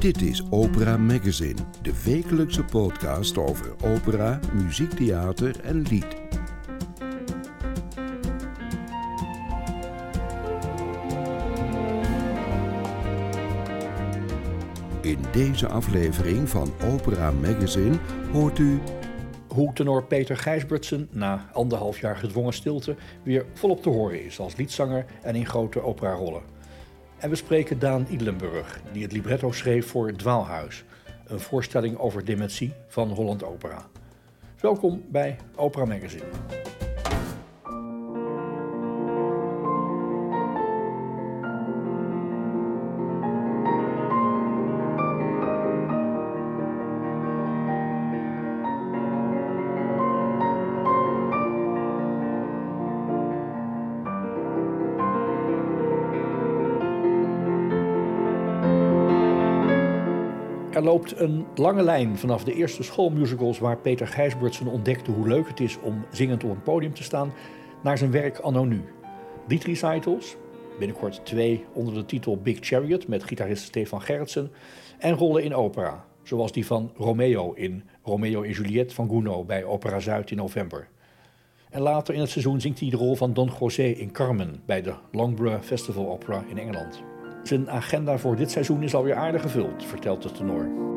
Dit is Opera Magazine, de wekelijkse podcast over opera, muziektheater en lied. In deze aflevering van Opera Magazine hoort u hoe tenor Peter Gijsbertsen na anderhalf jaar gedwongen stilte weer volop te horen is als liedzanger en in grote operarollen. En we spreken Daan Idlenburg, die het libretto schreef voor Dwaalhuis, een voorstelling over dementie van Holland Opera. Welkom bij Opera Magazine. Er loopt een lange lijn vanaf de eerste schoolmusicals waar Peter Gijsbertsen ontdekte hoe leuk het is om zingend op een podium te staan, naar zijn werk anno nu. Lied recitals, binnenkort twee onder de titel Big Chariot met gitarist Stefan Gerritsen, en rollen in opera, zoals die van Romeo in Romeo en Juliet van Gounod bij Opera Zuid in november. En later in het seizoen zingt hij de rol van Don José in Carmen bij de Loughborough Festival Opera in Engeland. Zijn agenda voor dit seizoen is alweer aardig gevuld, vertelt de tenor.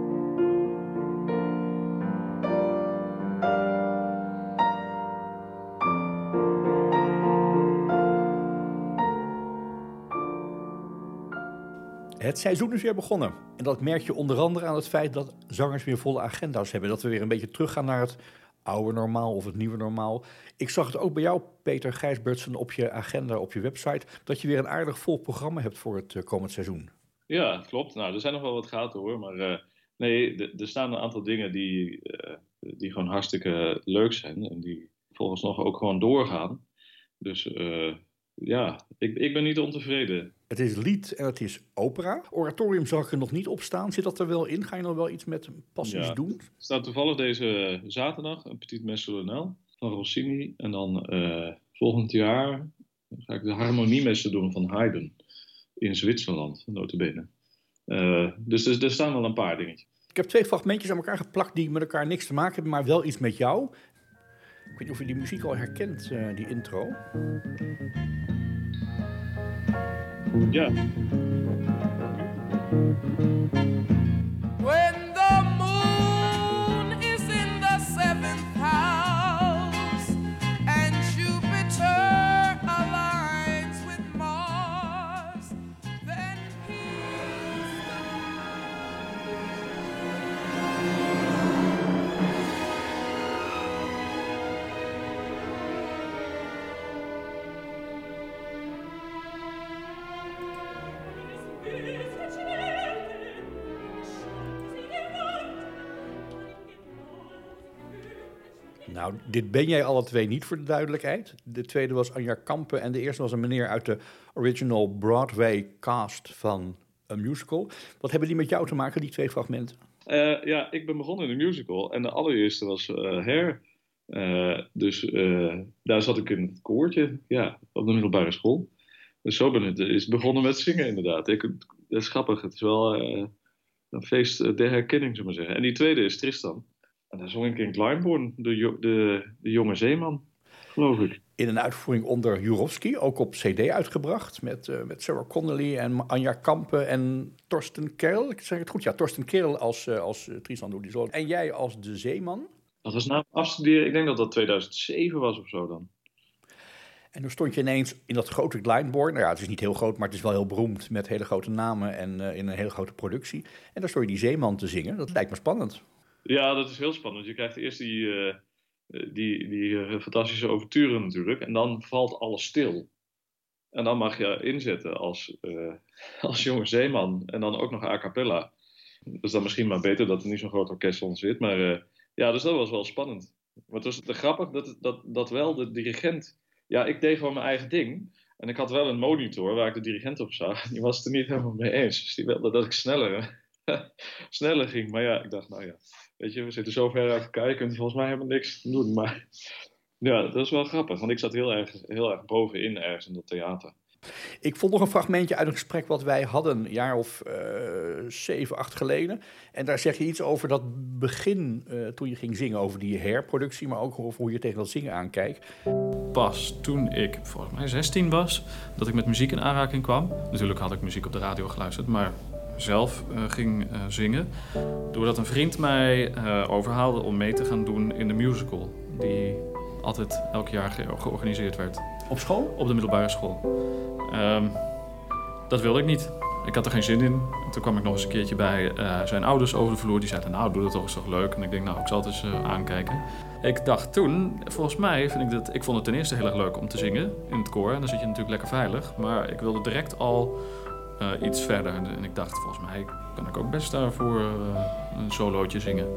Het seizoen is weer begonnen. En dat merk je onder andere aan het feit dat zangers weer volle agenda's hebben. Dat we weer een beetje teruggaan naar het oude normaal of het nieuwe normaal. Ik zag het ook bij jou, Peter Gijsbertsen, op je agenda, op je website, dat je weer een aardig vol programma hebt voor het uh, komend seizoen. Ja, klopt. Nou, er zijn nog wel wat gaten hoor, maar uh, nee, er staan een aantal dingen die, uh, die gewoon hartstikke leuk zijn en die volgens nog ook gewoon doorgaan. Dus ja, ik, ik ben niet ontevreden. Het is lied en het is opera. Oratorium zag ik er nog niet op staan. Zit dat er wel in? Ga je nog wel iets met passies ja, doen? Er staat toevallig deze zaterdag een Petit Messe van Rossini. En dan uh, volgend jaar ga ik de harmoniemessen doen van Haydn in Zwitserland, notabene. Uh, dus er, er staan wel een paar dingetjes. Ik heb twee fragmentjes aan elkaar geplakt die met elkaar niks te maken hebben, maar wel iets met jou. Ik weet niet of je die muziek al herkent, uh, die intro. Ja. Nou, dit ben jij alle twee niet voor de duidelijkheid. De tweede was Anja Kampen en de eerste was een meneer uit de original Broadway cast van een musical. Wat hebben die met jou te maken, die twee fragmenten? Uh, ja, ik ben begonnen in een musical en de allereerste was uh, Hair. Uh, dus daar zat ik in het koortje, ja, op de middelbare school. Dus zo ben ik is begonnen met zingen inderdaad. Ik, dat is grappig, het is wel een feest der herkenning, zullen we zeggen. En die tweede is Tristan. En daar zong ik in Glyndebourne, de, de, de jonge zeeman, geloof ik. In een uitvoering onder Jurowski, ook op cd uitgebracht. Met, uh, met Sarah Connolly en Anja Kampen en Torsten Kerl. Ik zeg het goed, ja, Torsten Kerl als, uh, als uh, Tristan. En jij als de zeeman. Dat was na afstuderen, ik denk dat dat 2007 was of zo dan. En toen stond je ineens in dat grote Glyndebourne. Nou ja, het is niet heel groot, maar het is wel heel beroemd. Met hele grote namen en in een hele grote productie. En daar stond je die zeeman te zingen. Dat lijkt me spannend. Ja, dat is heel spannend. Je krijgt eerst die, uh, die, die uh, fantastische overturen natuurlijk. En dan valt alles stil. En dan mag je inzetten als, als jonge zeeman. En dan ook nog a cappella. Dus dan misschien maar beter dat er niet zo'n groot orkest onder zit. Maar ja, dus dat was wel spannend. Maar het was te grappig dat, dat, dat wel de dirigent... Ja, ik deed gewoon mijn eigen ding. En ik had wel een monitor waar ik de dirigent op zag. Die was het er niet helemaal mee eens. Dus die wilde dat ik sneller, sneller ging. Maar ja, ik dacht, nou ja... Weet je, we zitten zo ver uit elkaar, je kunt volgens mij helemaal niks doen. Maar ja, dat is wel grappig, want ik zat heel erg, heel erg bovenin ergens in dat theater. Ik vond nog een fragmentje uit een gesprek wat wij hadden, een jaar of uh, zeven, acht geleden. En daar zeg je iets over dat begin eh, toen je ging zingen, over die herproductie, maar ook over hoe je tegen dat zingen aankijkt. Pas toen ik volgens mij 16 was, dat ik met muziek in aanraking kwam. Natuurlijk had ik muziek op de radio geluisterd, maar zelf uh, ging uh, zingen. Doordat een vriend mij uh, overhaalde om mee te gaan doen in de musical. Die altijd elk jaar ge georganiseerd werd. Op school? Op de middelbare school. Um, dat wilde ik niet. Ik had er geen zin in. En toen kwam ik nog eens een keertje bij zijn ouders over de vloer. Die zeiden, nou doe dat toch, is toch leuk. En ik denk, nou ik zal het eens aankijken. Ik dacht toen, volgens mij vind ik dat... Ik vond het ten eerste heel erg leuk om te zingen in het koor. En dan zit je natuurlijk lekker veilig. Maar ik wilde direct al uh, iets verder. En ik dacht, volgens mij kan ik ook best daarvoor uh, een solootje zingen.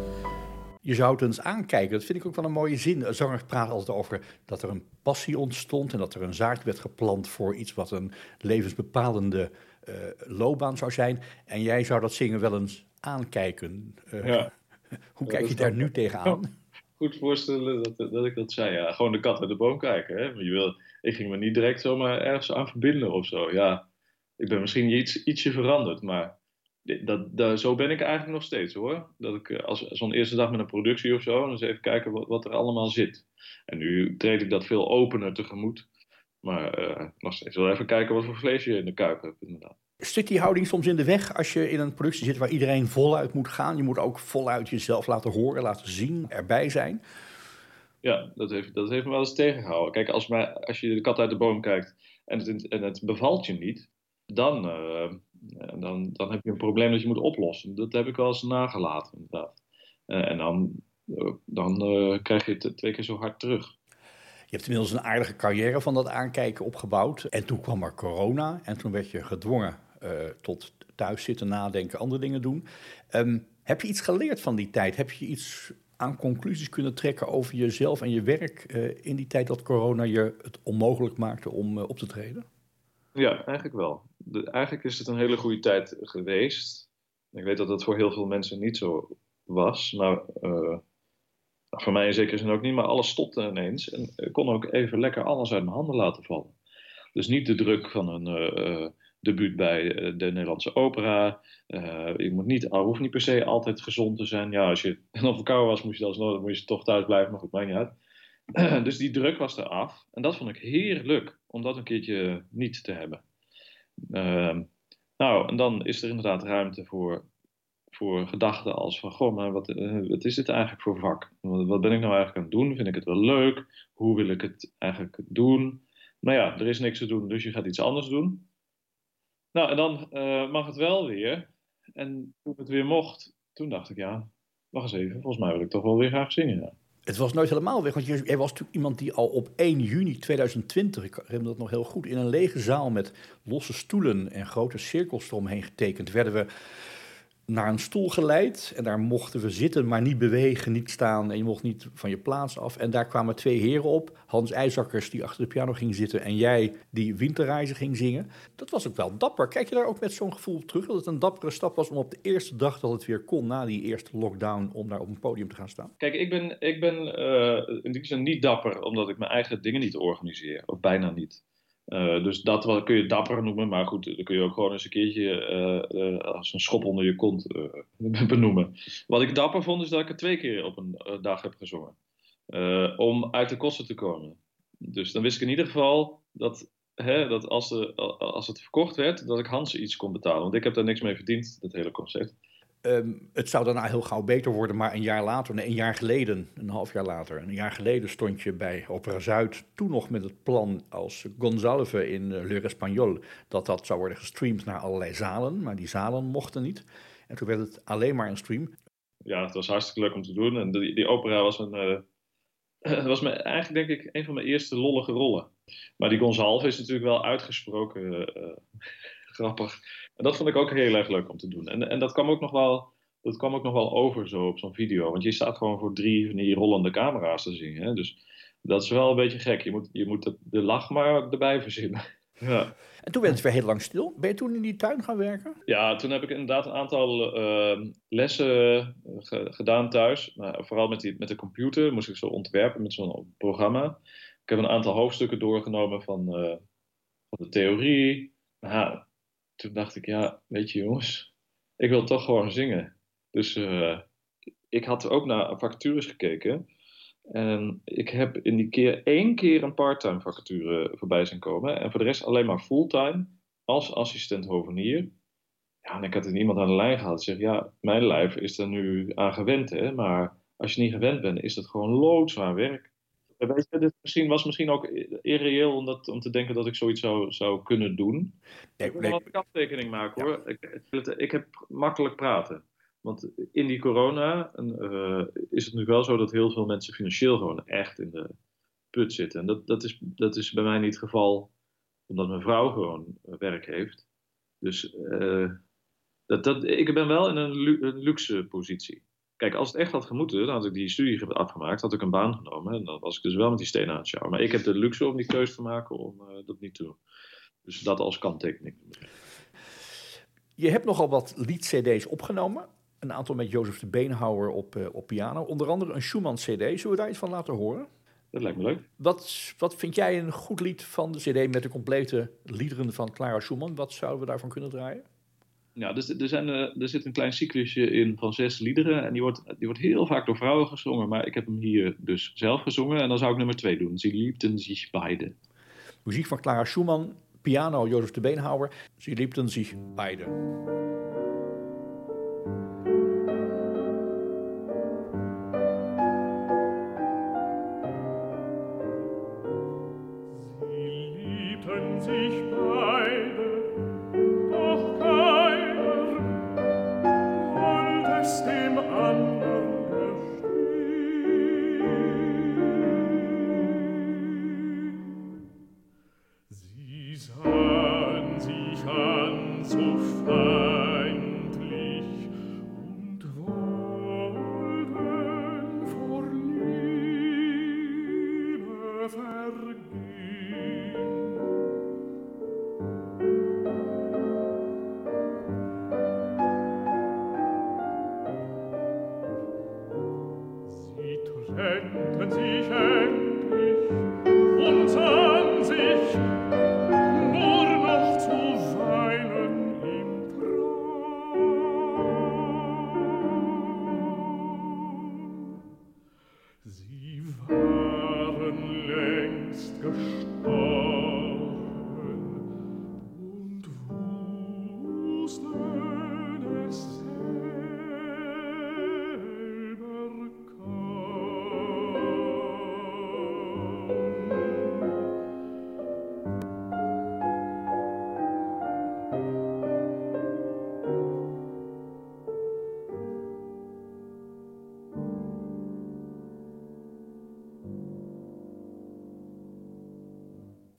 Je zou het eens aankijken. Dat vind ik ook wel een mooie zin. Een zanger praat altijd over dat er een passie ontstond en dat er een zaad werd geplant voor iets wat een levensbepalende uh, loopbaan zou zijn. En jij zou dat zingen wel eens aankijken. ja. Hoe kijk je daar nu tegenaan? Goed voorstellen dat, dat ik dat zei. Ja, gewoon de kat uit de boom kijken. Hè? Je wil, ik ging me niet direct zomaar ergens aan verbinden of zo. Ja, ik ben misschien iets, ietsje veranderd, maar dat, dat, zo ben ik eigenlijk nog steeds hoor. Dat ik als zo'n eerste dag met een productie of zo, dan eens even kijken wat, wat, er allemaal zit. En nu treed ik dat veel opener tegemoet. Maar uh, nog steeds wel even kijken wat voor vlees je in de kuip hebt inderdaad. Zit die houding soms in de weg als je in een productie zit waar iedereen voluit moet gaan? Je moet ook voluit jezelf laten horen, laten zien, erbij zijn. Ja, dat heeft, dat heeft me wel eens tegengehouden. Kijk, als, maar, als je de kat uit de boom kijkt en het, en het bevalt je niet, dan, uh, dan, dan heb je een probleem dat je moet oplossen. Dat heb ik wel eens nagelaten, inderdaad. Uh, en dan, dan uh, krijg je het twee keer zo hard terug. Je hebt inmiddels een aardige carrière van dat aankijken opgebouwd. En toen kwam er corona en toen werd je gedwongen tot thuis zitten, nadenken, andere dingen doen. Um, heb je iets geleerd van die tijd? Heb je iets aan conclusies kunnen trekken over jezelf en je werk in die tijd dat corona je het onmogelijk maakte om op te treden? Ja, eigenlijk wel. De, eigenlijk is het een hele goede tijd geweest. Ik weet dat dat voor heel veel mensen niet zo was, maar uh, voor mij in zekere zin ook niet. Maar alles stopte ineens en ik kon ook even lekker alles uit mijn handen laten vallen. Dus niet de druk van een uh, debuut bij de Nederlandse opera. Uh, je moet niet, hoeft niet per se altijd gezond te zijn. Ja, als je op verkouden was, moest je moest je toch thuis blijven, maar goed, maakt niet uit. dus die druk was er af. En dat vond ik heerlijk om dat een keertje niet te hebben. Uh, nou, en dan is er inderdaad ruimte voor, voor gedachten als van... Goh, maar wat, uh, wat is dit eigenlijk voor vak? Wat, ben ik nou eigenlijk aan het doen? Vind ik het wel leuk? Hoe wil ik het eigenlijk doen? Nou ja, er is niks te doen, dus je gaat iets anders doen. Nou, en dan uh, mag het wel weer. En toen het weer mocht, toen dacht ik, ja, wacht eens even. Volgens mij wil ik toch wel weer graag zingen, ja. Het was nooit helemaal weg, want jij was natuurlijk iemand die al op 1 juni 2020, ik herinner dat nog heel goed, in een lege zaal met losse stoelen en grote cirkels eromheen getekend, werden we naar een stoel geleid. En daar mochten we zitten, maar niet bewegen, niet staan. En je mocht niet van je plaats af. En daar kwamen twee heren op. Hans IJzakkers, die achter de piano ging zitten. En jij, die winterreizen ging zingen. Dat was ook wel dapper. Kijk je daar ook met zo'n gevoel terug? Dat het een dappere stap was om op de eerste dag dat het weer kon, na die eerste lockdown, om daar op een podium te gaan staan? Kijk, ik ben, ik ben uh, in die zin niet dapper, omdat ik mijn eigen dingen niet organiseer. Of bijna niet. Uh, dus dat wat, kun je dapper noemen, maar goed, dan kun je ook gewoon eens een keertje uh, uh, als een schop onder je kont benoemen. Wat ik dapper vond, is dat ik het twee keer op een dag heb gezongen. om uit de kosten te komen. Dus dan wist ik in ieder geval dat, hè, dat als, de, als het verkocht werd, dat ik Hans iets kon betalen. Want ik heb daar niks mee verdiend, dat hele concept. Um, het zou daarna heel gauw beter worden, maar een jaar later, een jaar geleden, een half jaar later, een jaar geleden stond je bij Opera Zuid, toen nog met het plan als Gonzalve in uh, Le Espagnol, dat dat zou worden gestreamd naar allerlei zalen, maar die zalen mochten niet. En toen werd het alleen maar een stream. Ja, het was hartstikke leuk om te doen. En die, die opera was, een, uh, was me, eigenlijk denk ik een van mijn eerste lollige rollen. Maar die Gonzalve is natuurlijk wel uitgesproken uh, grappig. En dat vond ik ook heel erg leuk om te doen. En, en dat kwam ook nog wel, dat kwam ook nog wel over zo op zo'n video. Want je staat gewoon voor drie van die rollende camera's te zien. Hè? Dus dat is wel een beetje gek. Je moet, je moet de, de lach maar erbij verzinnen. Ja. En toen werd het weer heel lang stil. Ben je toen in die tuin gaan werken? Ja, toen heb ik inderdaad een aantal uh, lessen ge gedaan thuis. Maar vooral met, die, met de computer moest ik zo ontwerpen met zo'n programma. Ik heb een aantal hoofdstukken doorgenomen van, uh, van de theorie. Nou, toen dacht ik, ja, weet je jongens, ik wil toch gewoon zingen. Dus eh, ik had ook naar vacatures gekeken. En ik heb in die keer één keer een parttime vacature voorbij zien komen. En voor de rest alleen maar fulltime als assistent hovenier. Ja, en ik had er iemand aan de lijn gehad. Zeg, ja, mijn lijf is er nu aan gewend, hè. Maar als je niet gewend bent, is het gewoon loodzwaar werk. Weet je, dit misschien, was misschien ook irreëel om, dat, om te denken dat ik zoiets zou, zou kunnen doen. Nee, Ik wil nee, wel een kanttekening maken hoor. Ik, ik, heb makkelijk praten. Want in die corona eh, is het nu wel zo dat heel veel mensen financieel gewoon echt in de put zitten. En dat, dat, is, dat is bij mij niet het geval, omdat mijn vrouw gewoon eh, werk heeft. Dus eh, dat, dat, ik ben wel in een, lu- een luxe positie. Kijk, als het echt had gemoeten, dan had ik die studie ge- afgemaakt, had ik een baan genomen. En dan was ik dus wel met die stenen aan het sjouwen. Maar ik heb de luxe om die keuze te maken om eh, dat niet te doen. Dus dat als kanttekening. Je hebt nogal wat lied-cd's opgenomen. Een aantal met Jozef de Beenhouwer op, eh, op piano. Onder andere een Schumann-cd. Zullen we daar iets van laten horen? Dat lijkt me leuk. Wat, wat vind jij een goed lied van de cd met de complete liederen van Clara Schumann? Wat zouden we daarvan kunnen draaien? Ja, dus er, zijn, eh, er zit een klein cyclusje in van zes liederen. En die wordt, die wordt heel vaak door vrouwen gezongen. Maar ik heb hem hier dus zelf gezongen. En dan zou ik nummer twee doen. Sie liebten sich beide. Muziek van Clara Schumann, piano Jozef de Beenhouwer. Sie liebten sich beide.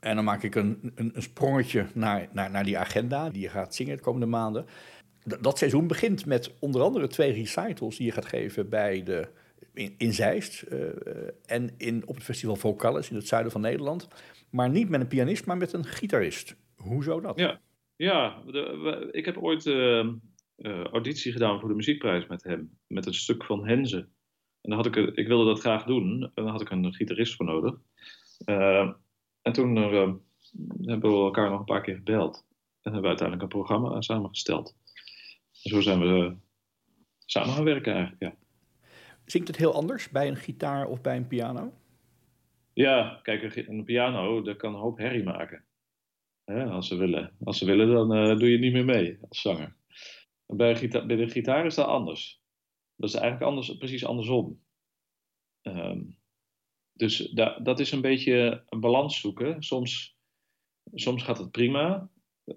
En dan maak ik een, een, sprongetje naar, naar, naar die agenda die je gaat zingen de komende maanden. Dat seizoen begint met onder andere twee recitals die je gaat geven bij de, in, in Zeist eh, eh, en in, op het festival Vocalis in het zuiden van Nederland. Maar niet met een pianist, maar met een gitarist. Hoezo dat? Ja, ja ik heb ooit eh, auditie gedaan voor de muziekprijs met hem. Met een stuk van Henze. En dan had ik, ik wilde dat graag doen. En daar had ik een gitarist voor nodig. En toen eh, hebben we elkaar nog een paar keer gebeld. En hebben we uiteindelijk een programma samengesteld. En zo zijn we eh, samen gaan werken eigenlijk, ja. Zingt het heel anders bij een gitaar of bij een piano? Ja, kijk, een piano, dat kan een hoop herrie maken. Als ze willen. Als ze willen, dan eh, doe je niet meer mee als zanger. Bij, een gita- bij de gitaar is dat anders. Dat is eigenlijk anders, precies andersom. Ehm, dus da- dat is een beetje een balans zoeken. Soms, soms gaat het prima.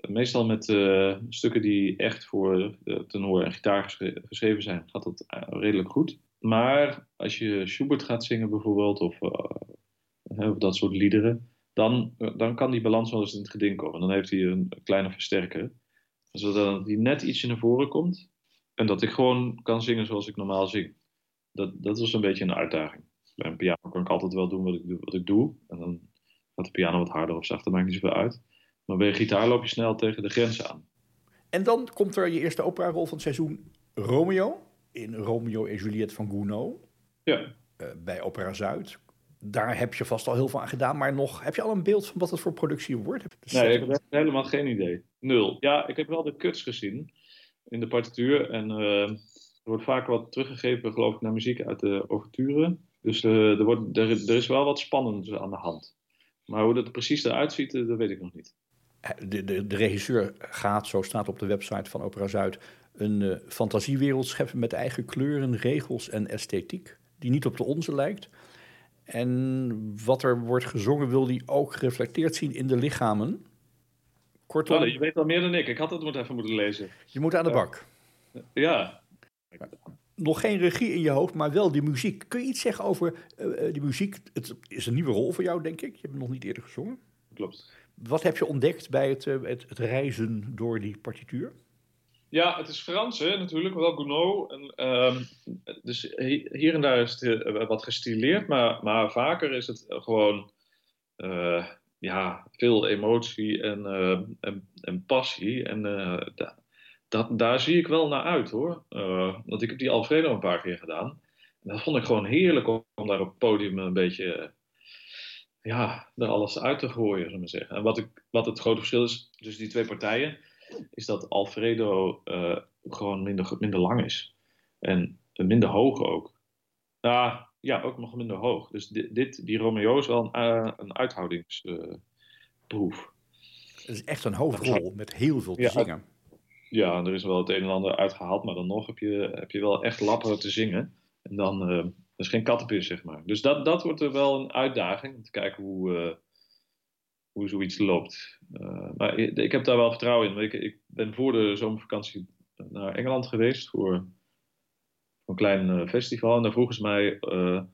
Meestal met eh, stukken die echt voor de tenor en gitaar geschre- geschreven zijn, gaat dat eh, redelijk goed. Maar als je Schubert gaat zingen bijvoorbeeld, of eh, dat soort liederen, dan, eh, dan kan die balans wel eens in het geding komen. Dan heeft hij een kleine versterker, zodat hij net ietsje naar voren komt en dat ik gewoon kan zingen zoals ik normaal zing. Dat, dat is een beetje een uitdaging. Bij een piano kan ik altijd wel doen wat ik, doe- wat ik doe. En dan gaat de piano wat harder of zachter, maakt niet zoveel uit. Maar bij een gitaar loop je snel tegen de grens aan. En dan komt er je eerste operarol van het seizoen Romeo. In Romeo en Juliette van Gounod. Ja, eh, bij Opera Zuid. Daar heb je vast al heel veel aan gedaan. Maar nog, heb je al een beeld van wat het voor productie wordt? Nee, ik heb helemaal geen idee. Nul. Ja, ik heb wel de cuts gezien. in de partituur. En eh, er wordt vaak wat teruggegeven, geloof ik, naar muziek uit de overturen. Dus eh, er, wordt, er, er is wel wat spannend aan de hand. Maar hoe dat precies eruit ziet, eh, dat weet ik nog niet. De, de, de regisseur gaat, zo staat op de website van Opera Zuid, een eh, fantasiewereld scheppen met eigen kleuren, regels en esthetiek, die niet op de onze lijkt. En wat er wordt gezongen wil hij ook gereflecteerd zien in de lichamen. Kortom, Oh, je weet al meer dan ik. Ik had het moet even moeten lezen. je moet aan de bak. Ja, Nog geen regie in je hoofd, maar wel die muziek. Kun je iets zeggen over eh, die muziek? Het is een nieuwe rol voor jou, denk ik. Je hebt nog niet eerder gezongen. klopt. Wat heb je ontdekt bij het, eh, het, het reizen door die partituur? Ja, het is Frans, hè, natuurlijk, wel Gounod. En, ehm, dus hi- hier en daar is het wat gestileerd, maar, maar vaker is het gewoon ja, veel emotie en, eh, en, en passie. En dat, daar zie ik wel naar uit hoor. Eh, want ik heb die Alfredo een paar keer gedaan. En dat vond ik gewoon heerlijk om, om daar op het podium een beetje eh, ja, er alles uit te gooien, zullen we maar zeggen. En wat, ik, wat het grote verschil is tussen die twee partijen, is dat Alfredo eh, gewoon minder, minder lang is. En minder hoog ook. Nou, ja, ook nog minder hoog. Dus dit, dit die Romeo is wel een, eh, een uithoudingsproef. Het is echt een hoofdrol met heel veel te Ja. zingen. Ja, er is wel het een en ander uitgehaald, maar dan nog heb je, heb je wel echt lappen te zingen. En dan, dat is geen kattenpis, zeg maar. Dus dat, dat wordt er wel een uitdaging, om te kijken hoe, eh, hoe zoiets loopt. Eh, maar ik, heb daar wel vertrouwen in. Ik, ik ben voor de zomervakantie naar Engeland geweest voor, een klein festival. En daar vroegen ze mij,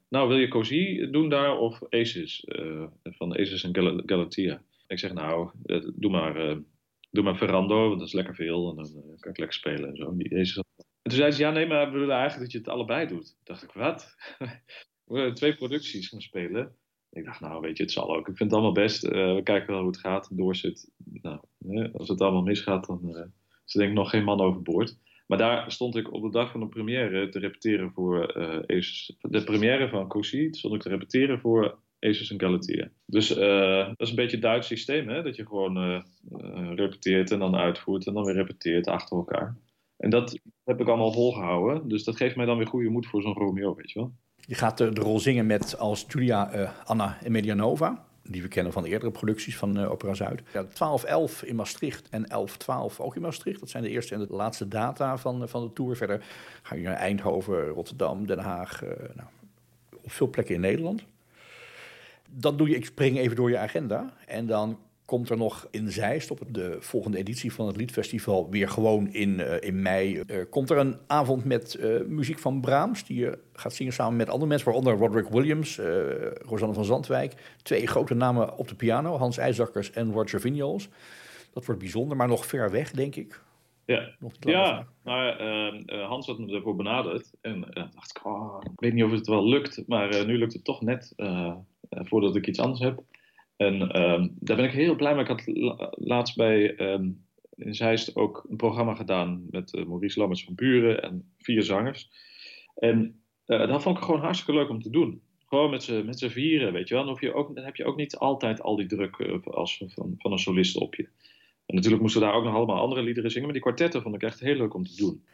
nou wil je Cozy doen daar of Aces? van Aces en Gal- Galatea. Ik zeg nou, doe maar... Doe maar Ferrando, want dat is lekker veel. En dan eh, kan ik lekker spelen en zo. En toen zei ze, ja nee, maar we willen eigenlijk dat je het allebei doet. Toen dacht ik, wat? we twee producties gaan spelen. Ik dacht, nou weet je, het zal ook. Ik vind het allemaal best. Eh, we kijken wel hoe het gaat, doorzit. Nou, hè, als het allemaal misgaat, dan eh, is er denk ik nog geen man overboord. Maar daar stond ik op de dag van de première te repeteren voor Aces. De première van Cousy stond ik te repeteren voor Aces en Galatea. Dus eh, dat is een beetje het Duits systeem, hè? Dat je gewoon eh, repeteert en dan uitvoert en dan weer repeteert achter elkaar. En dat heb ik allemaal volgehouden. Dus dat geeft mij dan weer goede moed voor zo'n Romeo, weet je wel. Je gaat de, de rol zingen met als Julia eh, Anna Emelianova. Die we kennen van eerdere producties van Opera Zuid. Ja, 12-11 in Maastricht en 11-12 ook in Maastricht. Dat zijn de eerste en de laatste data van, van de tour. Verder ga je naar Eindhoven, Rotterdam, Den Haag. nou, op veel plekken in Nederland. Dan doe je, ik spring even door je agenda. En dan komt er nog in Zeist op de volgende editie van het Liedfestival, weer gewoon in, eh, in mei, eh, komt er een avond met eh, muziek van Brahms, die je gaat zingen samen met andere mensen, waaronder Roderick Williams, Rosanne van Zandwijk. Twee grote namen op de piano, Hans IJzakkers en Roger Vignoles. Dat wordt bijzonder, maar nog ver weg, denk ik. Ja, ja maar eh, eh, Hans had me ervoor benaderd. En eh, dacht ik, oh, ik weet niet of het wel lukt. Maar eh, nu lukt het toch net voordat ik iets anders heb. En ehm, daar ben ik heel blij mee. Ik had la- laatst bij ehm in Zeist ook een programma gedaan met Maurice Lammerts van Buren en vier zangers. En dat vond ik gewoon hartstikke leuk om te doen. Gewoon met z'n met z'n vieren, weet je wel. Dan, hoef je ook, dan heb je ook niet altijd al die druk als, van, van een solist op je. En natuurlijk moesten we daar ook nog allemaal andere liederen zingen. Maar die kwartetten vond ik echt heel leuk om te doen.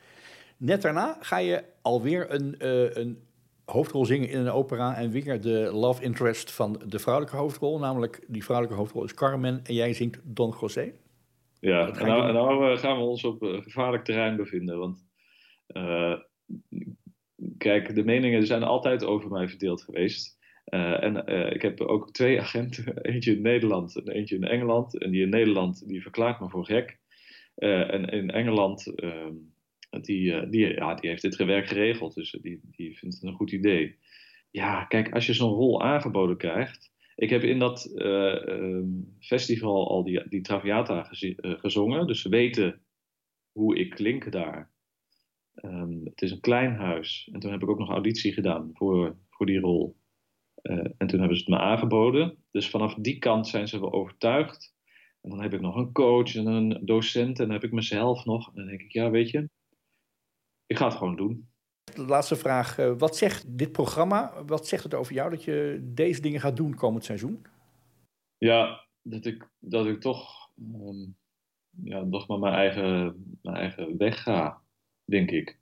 Net daarna ga je alweer een, eh, een hoofdrol zingen in een opera en weer de love interest van de vrouwelijke hoofdrol. Namelijk, die vrouwelijke hoofdrol is Carmen en jij zingt Don José. Ja, ga en nou, en nou, eh, gaan we ons op eh, gevaarlijk terrein bevinden. Want kijk, de meningen zijn altijd over mij verdeeld geweest. Eh, en eh, ik heb ook twee agenten, eentje in Nederland en eentje in Engeland. En die in Nederland die verklaart me voor gek. Eh, en in Engeland, ehm, die, die, ja, die heeft dit werk geregeld, dus die, die vindt het een goed idee. Ja, kijk, als je zo'n rol aangeboden krijgt. Ik heb in dat eh, ehm, festival al die, die Traviata gezongen, dus ze weten hoe ik klink daar. Ehm, het is een klein huis. En toen heb ik ook nog auditie gedaan voor, voor die rol. Eh, en toen hebben ze het me aangeboden. Dus vanaf die kant zijn ze wel overtuigd. En dan heb ik nog een coach en een docent en dan heb ik mezelf nog. En dan denk ik, ja, weet je, ik ga het gewoon doen. De laatste vraag. eh, wat zegt dit programma, wat zegt het over jou dat je deze dingen gaat doen komend seizoen? Ja, dat ik, dat ik toch, ehm, ja, toch maar mijn eigen, mijn eigen weg ga, denk ik.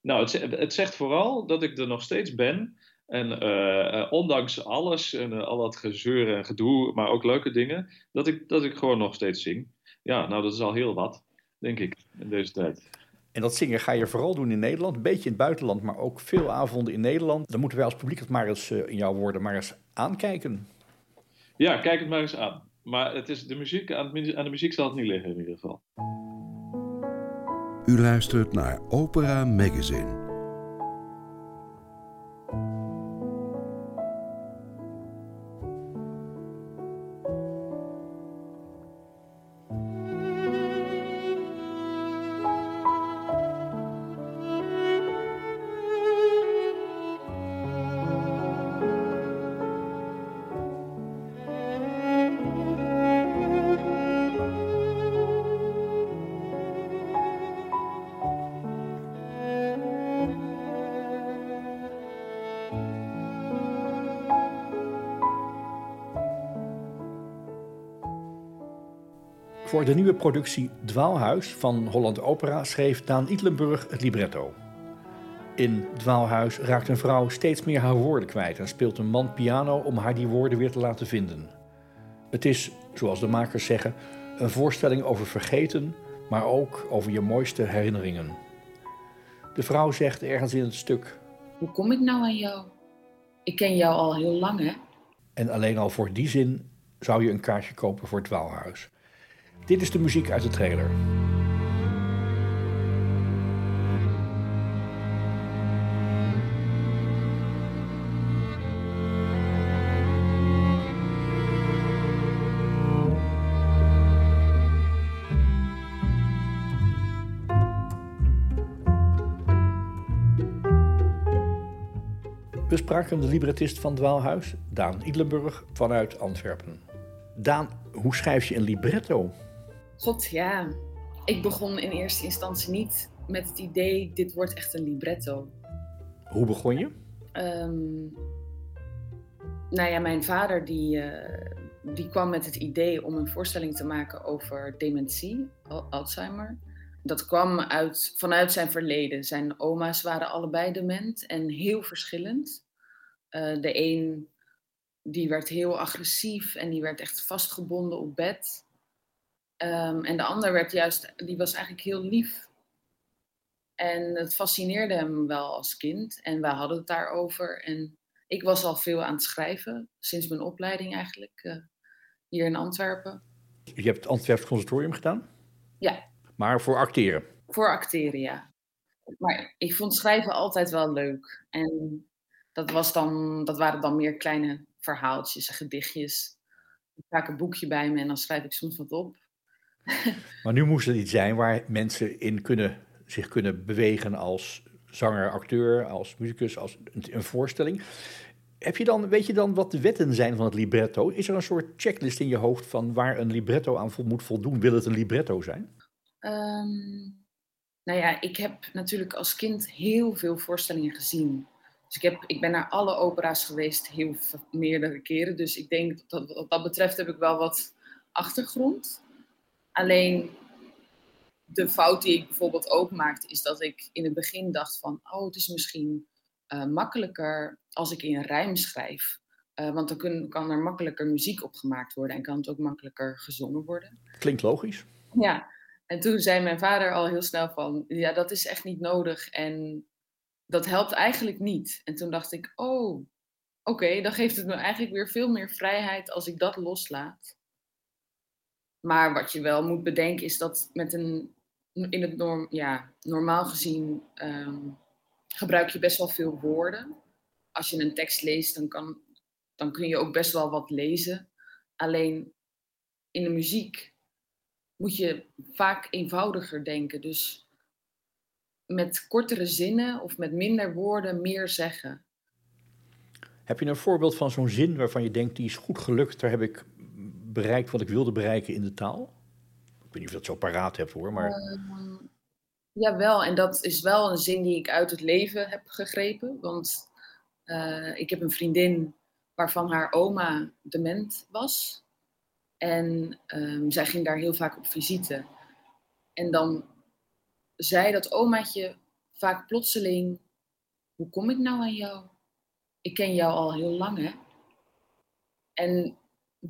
Nou, het, het zegt vooral dat ik er nog steeds ben. En eh, eh, ondanks alles en eh, al dat gezeur en gedoe, maar ook leuke dingen, dat ik, dat ik gewoon nog steeds zing. Ja, nou, dat is al heel wat, denk ik, in deze tijd. En dat zingen ga je vooral doen in Nederland, een beetje in het buitenland, maar ook veel avonden in Nederland. Dan moeten wij als publiek het maar eens, eh, in jouw woorden, maar eens aankijken. Ja, kijk het maar eens aan. Maar het is de muziek, aan, het mu- aan de muziek zal het niet liggen in ieder geval. U luistert naar Opera Magazine. De nieuwe productie Dwaalhuis van Holland Opera schreef Daan Idlenburg het libretto. In Dwaalhuis raakt een vrouw steeds meer haar woorden kwijt en speelt een man piano om haar die woorden weer te laten vinden. Het is, zoals de makers zeggen, een voorstelling over vergeten, maar ook over je mooiste herinneringen. De vrouw zegt ergens in het stuk, Hoe kom ik nou aan jou? Ik ken jou al heel lang, hè? en alleen al voor die zin zou je een kaartje kopen voor Dwaalhuis. Dit is de muziek uit de trailer. We spraken de librettist van Dwaalhuis, Daan Idlenburg, vanuit Antwerpen. Daan, hoe schrijf je een libretto? God, ja. Ik begon in eerste instantie niet met het idee, dit wordt echt een libretto. Hoe begon je? Ehm, nou ja, mijn vader die, eh, die kwam met het idee om een voorstelling te maken over dementie, Al- Alzheimer. Dat kwam uit, vanuit zijn verleden. Zijn oma's waren allebei dement en heel verschillend. Eh, de een die werd heel agressief en die werd echt vastgebonden op bed. Ehm, en de ander werd juist, die was eigenlijk heel lief. En het fascineerde hem wel als kind. En we hadden het daarover. En ik was al veel aan het schrijven, sinds mijn opleiding eigenlijk, eh, hier in Antwerpen. Je hebt het Antwerps Conservatorium gedaan, Ja, maar voor acteren. voor acteren, ja. Maar ik vond schrijven altijd wel leuk. En dat, was dan, dat waren dan meer kleine verhaaltjes en gedichtjes. Ik maak een boekje bij me en dan schrijf ik soms wat op. Maar nu moest het iets zijn waar mensen in kunnen, zich kunnen bewegen als zanger, acteur, als muzikus, als een, voorstelling. Heb je dan, weet je dan wat de wetten zijn van het libretto? Is er een soort checklist in je hoofd van waar een libretto aan moet voldoen? Wil het een libretto zijn? Ehm, nou ja, ik heb natuurlijk als kind heel veel voorstellingen gezien. Dus ik, heb, ik ben naar alle opera's geweest, heel meerdere keren. Dus ik denk dat wat dat betreft heb ik wel wat achtergrond. Alleen de fout die ik bijvoorbeeld ook maakte, is dat ik in het begin dacht van, oh, het is misschien eh, makkelijker als ik in rijm schrijf. Eh, want dan kun- kan er makkelijker muziek opgemaakt worden en kan het ook makkelijker gezongen worden. Klinkt logisch. Ja, en toen zei mijn vader al heel snel van, ja, dat is echt niet nodig en dat helpt eigenlijk niet. En toen dacht ik, oh, oké, dan geeft het me eigenlijk weer veel meer vrijheid als ik dat loslaat. Maar wat je wel moet bedenken is dat met een, in het norm, ja, normaal gezien ehm, gebruik je best wel veel woorden. Als je een tekst leest, dan, kan, dan kun je ook best wel wat lezen. Alleen in de muziek moet je vaak eenvoudiger denken. Dus met kortere zinnen of met minder woorden meer zeggen. Heb je een voorbeeld van zo'n zin waarvan je denkt, die is goed gelukt, daar heb ik bereikt wat ik wilde bereiken in de taal? Ik weet niet of je dat zo paraat hebt hoor, maar Ehm, jawel, en dat is wel een zin die ik uit het leven heb gegrepen. Want eh, ik heb een vriendin waarvan haar oma dement was. En ehm, zij ging daar heel vaak op visite. En dan zei dat omaatje vaak plotseling: Hoe kom ik nou aan jou? Ik ken jou al heel lang, hè? En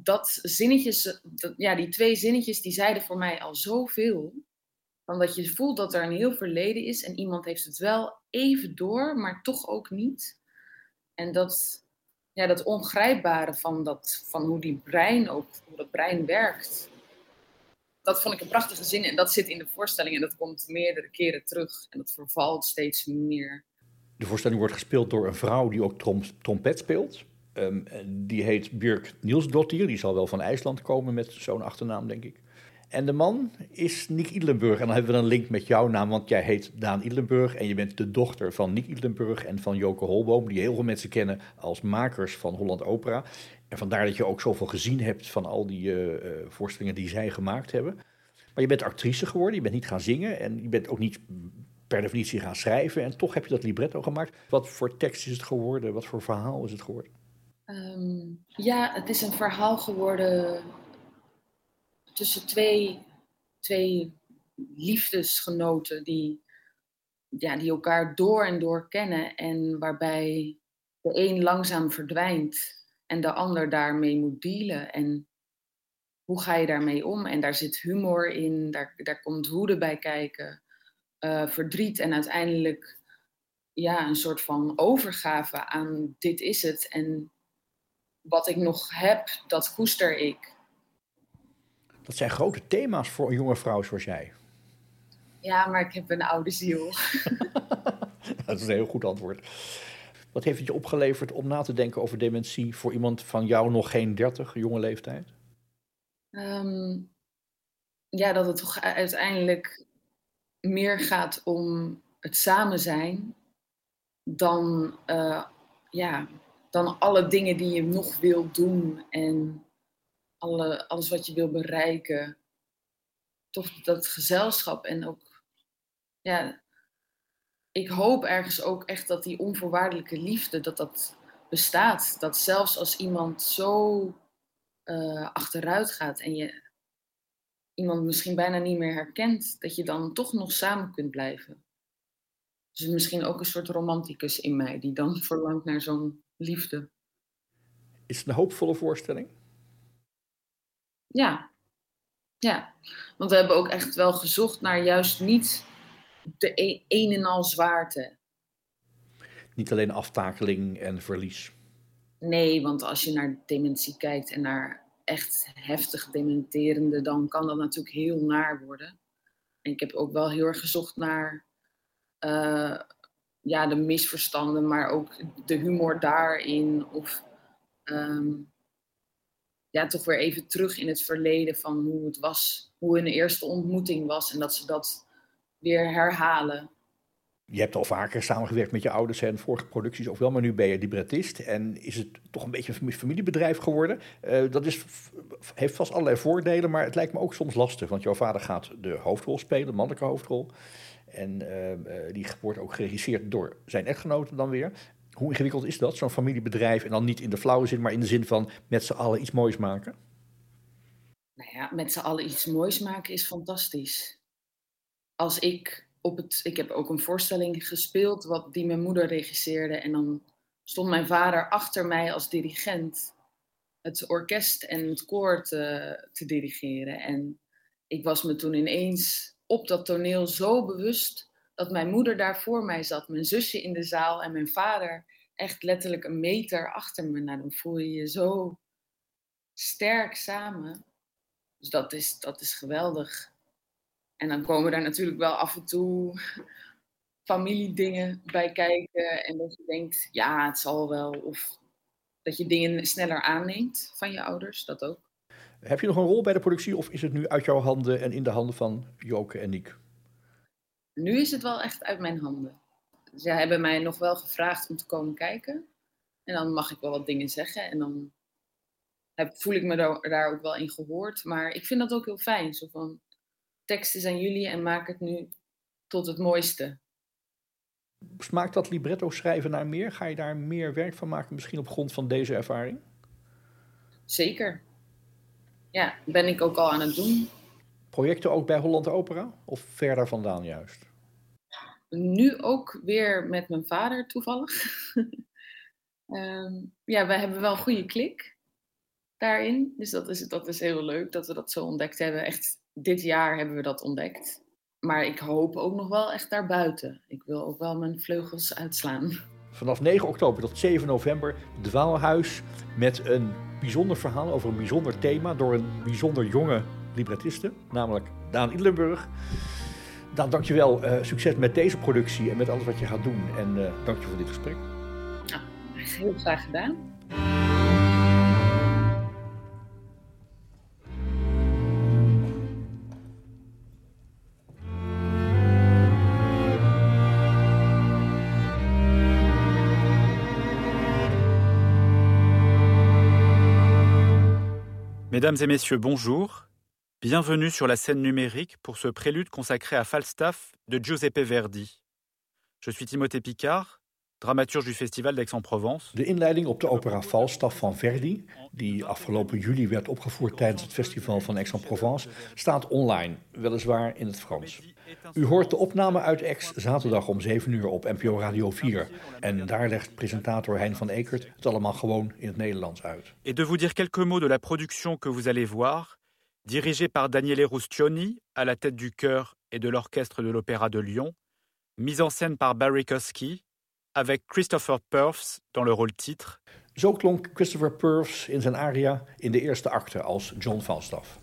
dat zinnetjes, ja, die twee zinnetjes, die zeiden voor mij al zoveel. Van dat je voelt dat er een heel verleden is en iemand heeft het wel even door, maar toch ook niet. En dat, ja, dat ongrijpbare van, dat, van hoe die brein ook, hoe dat brein werkt. Dat vond ik een prachtige zin en dat zit in de voorstelling en dat komt meerdere keren terug en dat vervalt steeds meer. De voorstelling wordt gespeeld door een vrouw die ook trom trompet speelt. Um, die heet Björk Nielsdottir. Die zal wel van IJsland komen met zo'n achternaam, denk ik. En de man is Nick Idlenburg. En dan hebben we een link met jouw naam, want jij heet Daan Idlenburg. En je bent de dochter van Nick Idlenburg en van Joke Holboom, die heel veel mensen kennen als makers van Holland Opera. En vandaar dat je ook zoveel gezien hebt van al die uh, voorstellingen die zij gemaakt hebben. Maar je bent actrice geworden, je bent niet gaan zingen en je bent ook niet per definitie gaan schrijven. En toch heb je dat libretto gemaakt. Wat voor tekst is het geworden? Wat voor verhaal is het geworden? Um, ja, het is een verhaal geworden tussen twee, twee liefdesgenoten die, ja, die elkaar door en door kennen en waarbij de een langzaam verdwijnt en de ander daarmee moet dealen. En hoe ga je daarmee om? En daar zit humor in, daar, daar komt woede bij kijken, uh, verdriet en uiteindelijk ja, een soort van overgave aan dit is het. En wat ik nog heb, dat koester ik. Dat zijn grote thema's voor een jonge vrouw zoals jij. Ja, maar ik heb een oude ziel. dat is een heel goed antwoord. Wat heeft het je opgeleverd om na te denken over dementie voor iemand van jou nog geen 30, jonge leeftijd? Um, ja, dat het toch uiteindelijk meer gaat om het samen zijn dan, uh, ja, dan alle dingen die je nog wil doen en alle, alles wat je wil bereiken. Toch dat gezelschap en ook, ja, ik hoop ergens ook echt dat die onvoorwaardelijke liefde, dat dat bestaat. Dat zelfs als iemand zo uh, achteruit gaat en je iemand misschien bijna niet meer herkent, dat je dan toch nog samen kunt blijven. Dus misschien ook een soort romanticus in mij, die dan verlangt naar zo'n liefde. Is het een hoopvolle voorstelling? Ja. Ja, want we hebben ook echt wel gezocht naar juist niet de een, een en al zwaarte. Niet alleen aftakeling en verlies. Nee, want als je naar dementie kijkt en naar echt heftig dementerende, dan kan dat natuurlijk heel naar worden. En ik heb ook wel heel erg gezocht naar uh, ja, de misverstanden, maar ook de humor daarin. Of um, ja, toch weer even terug in het verleden van hoe het was, hoe hun eerste ontmoeting was en dat ze dat weer herhalen. Je hebt al vaker samengewerkt met je ouders en vorige producties ook wel, maar nu ben je librettist en is het toch een beetje een familiebedrijf geworden. Uh, dat is, heeft vast allerlei voordelen, maar het lijkt me ook soms lastig, want jouw vader gaat de hoofdrol spelen, de mannelijke hoofdrol. En uh, die wordt ook geregisseerd door zijn echtgenoten dan weer. Hoe ingewikkeld is dat, zo'n familiebedrijf? En dan niet in de flauwe zin, maar in de zin van met z'n allen iets moois maken? Nou ja, met z'n allen iets moois maken is fantastisch. Als ik op het. Ik heb ook een voorstelling gespeeld wat die mijn moeder regisseerde. En dan stond mijn vader achter mij als dirigent het orkest en het koor te dirigeren. En ik was me toen ineens op dat toneel zo bewust dat mijn moeder daar voor mij zat, mijn zusje in de zaal en mijn vader echt letterlijk een meter achter me. Nou, dan voel je je zo sterk samen. Dus dat is, dat is geweldig. En dan komen daar natuurlijk wel af en toe familiedingen bij kijken. En dat je denkt, ja, het zal wel. Of dat je dingen sneller aanneemt van je ouders, dat ook. Heb je nog een rol bij de productie of is het nu uit jouw handen en in de handen van Joke en Niek? Nu is het wel echt uit mijn handen. Ze hebben mij nog wel gevraagd om te komen kijken. En dan mag ik wel wat dingen zeggen. En dan heb, voel ik me daar, daar ook wel in gehoord. Maar ik vind dat ook heel fijn. Zo van, teksten zijn jullie en maak het nu tot het mooiste. Smaakt dat libretto schrijven naar meer? Ga je daar meer werk van maken, misschien op grond van deze ervaring? Zeker. Ja, ben ik ook al aan het doen. Projecten ook bij Holland Opera of verder vandaan juist? nu ook weer met mijn vader toevallig. Ehm, ja, we hebben wel een goede klik daarin. Dus dat is, dat is heel leuk dat we dat zo ontdekt hebben. Echt dit jaar hebben we dat ontdekt. Maar ik hoop ook nog wel echt daarbuiten. Ik wil ook wel mijn vleugels uitslaan. Vanaf 9 oktober tot 7 november Dwaalhuis met een bijzonder verhaal over een bijzonder thema door een bijzonder jonge librettiste, namelijk Daan Idlenburg. Daan, dankjewel. Uh, succes met deze productie en met alles wat je gaat doen. En uh, dank je voor dit gesprek. Nou, heel graag gedaan. Mesdames et messieurs, bonjour. Bienvenue sur la scène numérique pour ce prélude consacré à Falstaff de Giuseppe Verdi. Je suis Timothée Picard, dramaturge du Festival d'Aix-en-Provence. De inleiding op de opera Falstaff van Verdi, die afgelopen juli werd opgevoerd tijdens het Festival van Aix-en-Provence, staat online, weliswaar in het Frans. U hoort de opname uit Aix zaterdag om 7 uur op NPO Radio 4. En daar legt presentator Hein van Ekert het allemaal gewoon in het Nederlands uit. Et de vous dire quelques mots de la production que vous allez voir, dirigée par Daniele Rustioni, à la tête du chœur et de l'orchestre de l'Opéra de Lyon, mise en scène par Barry Kosky, avec Christopher Purves dans le rôle titre. Zo klonk Christopher Purves in zijn aria in de eerste acte als John Falstaff.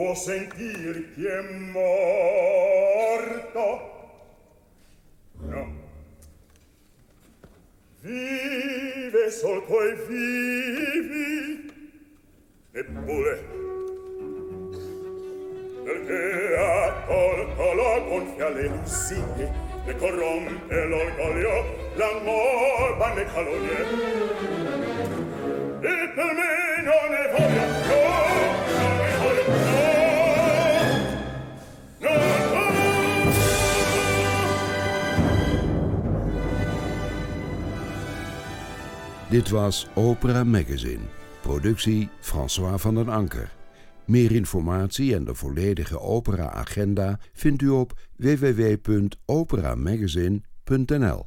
può sentir chi è morto. No. Vive sol coi vivi. Eppure. Perché ha tolto la gonfia le lussighe e corrompe l'orgoglio l'amor va ne calonie e per me non è voglia Dit was Opera Magazine. Productie François van den Anker. Meer informatie en de volledige opera-agenda vindt u op www.operamagazine.nl.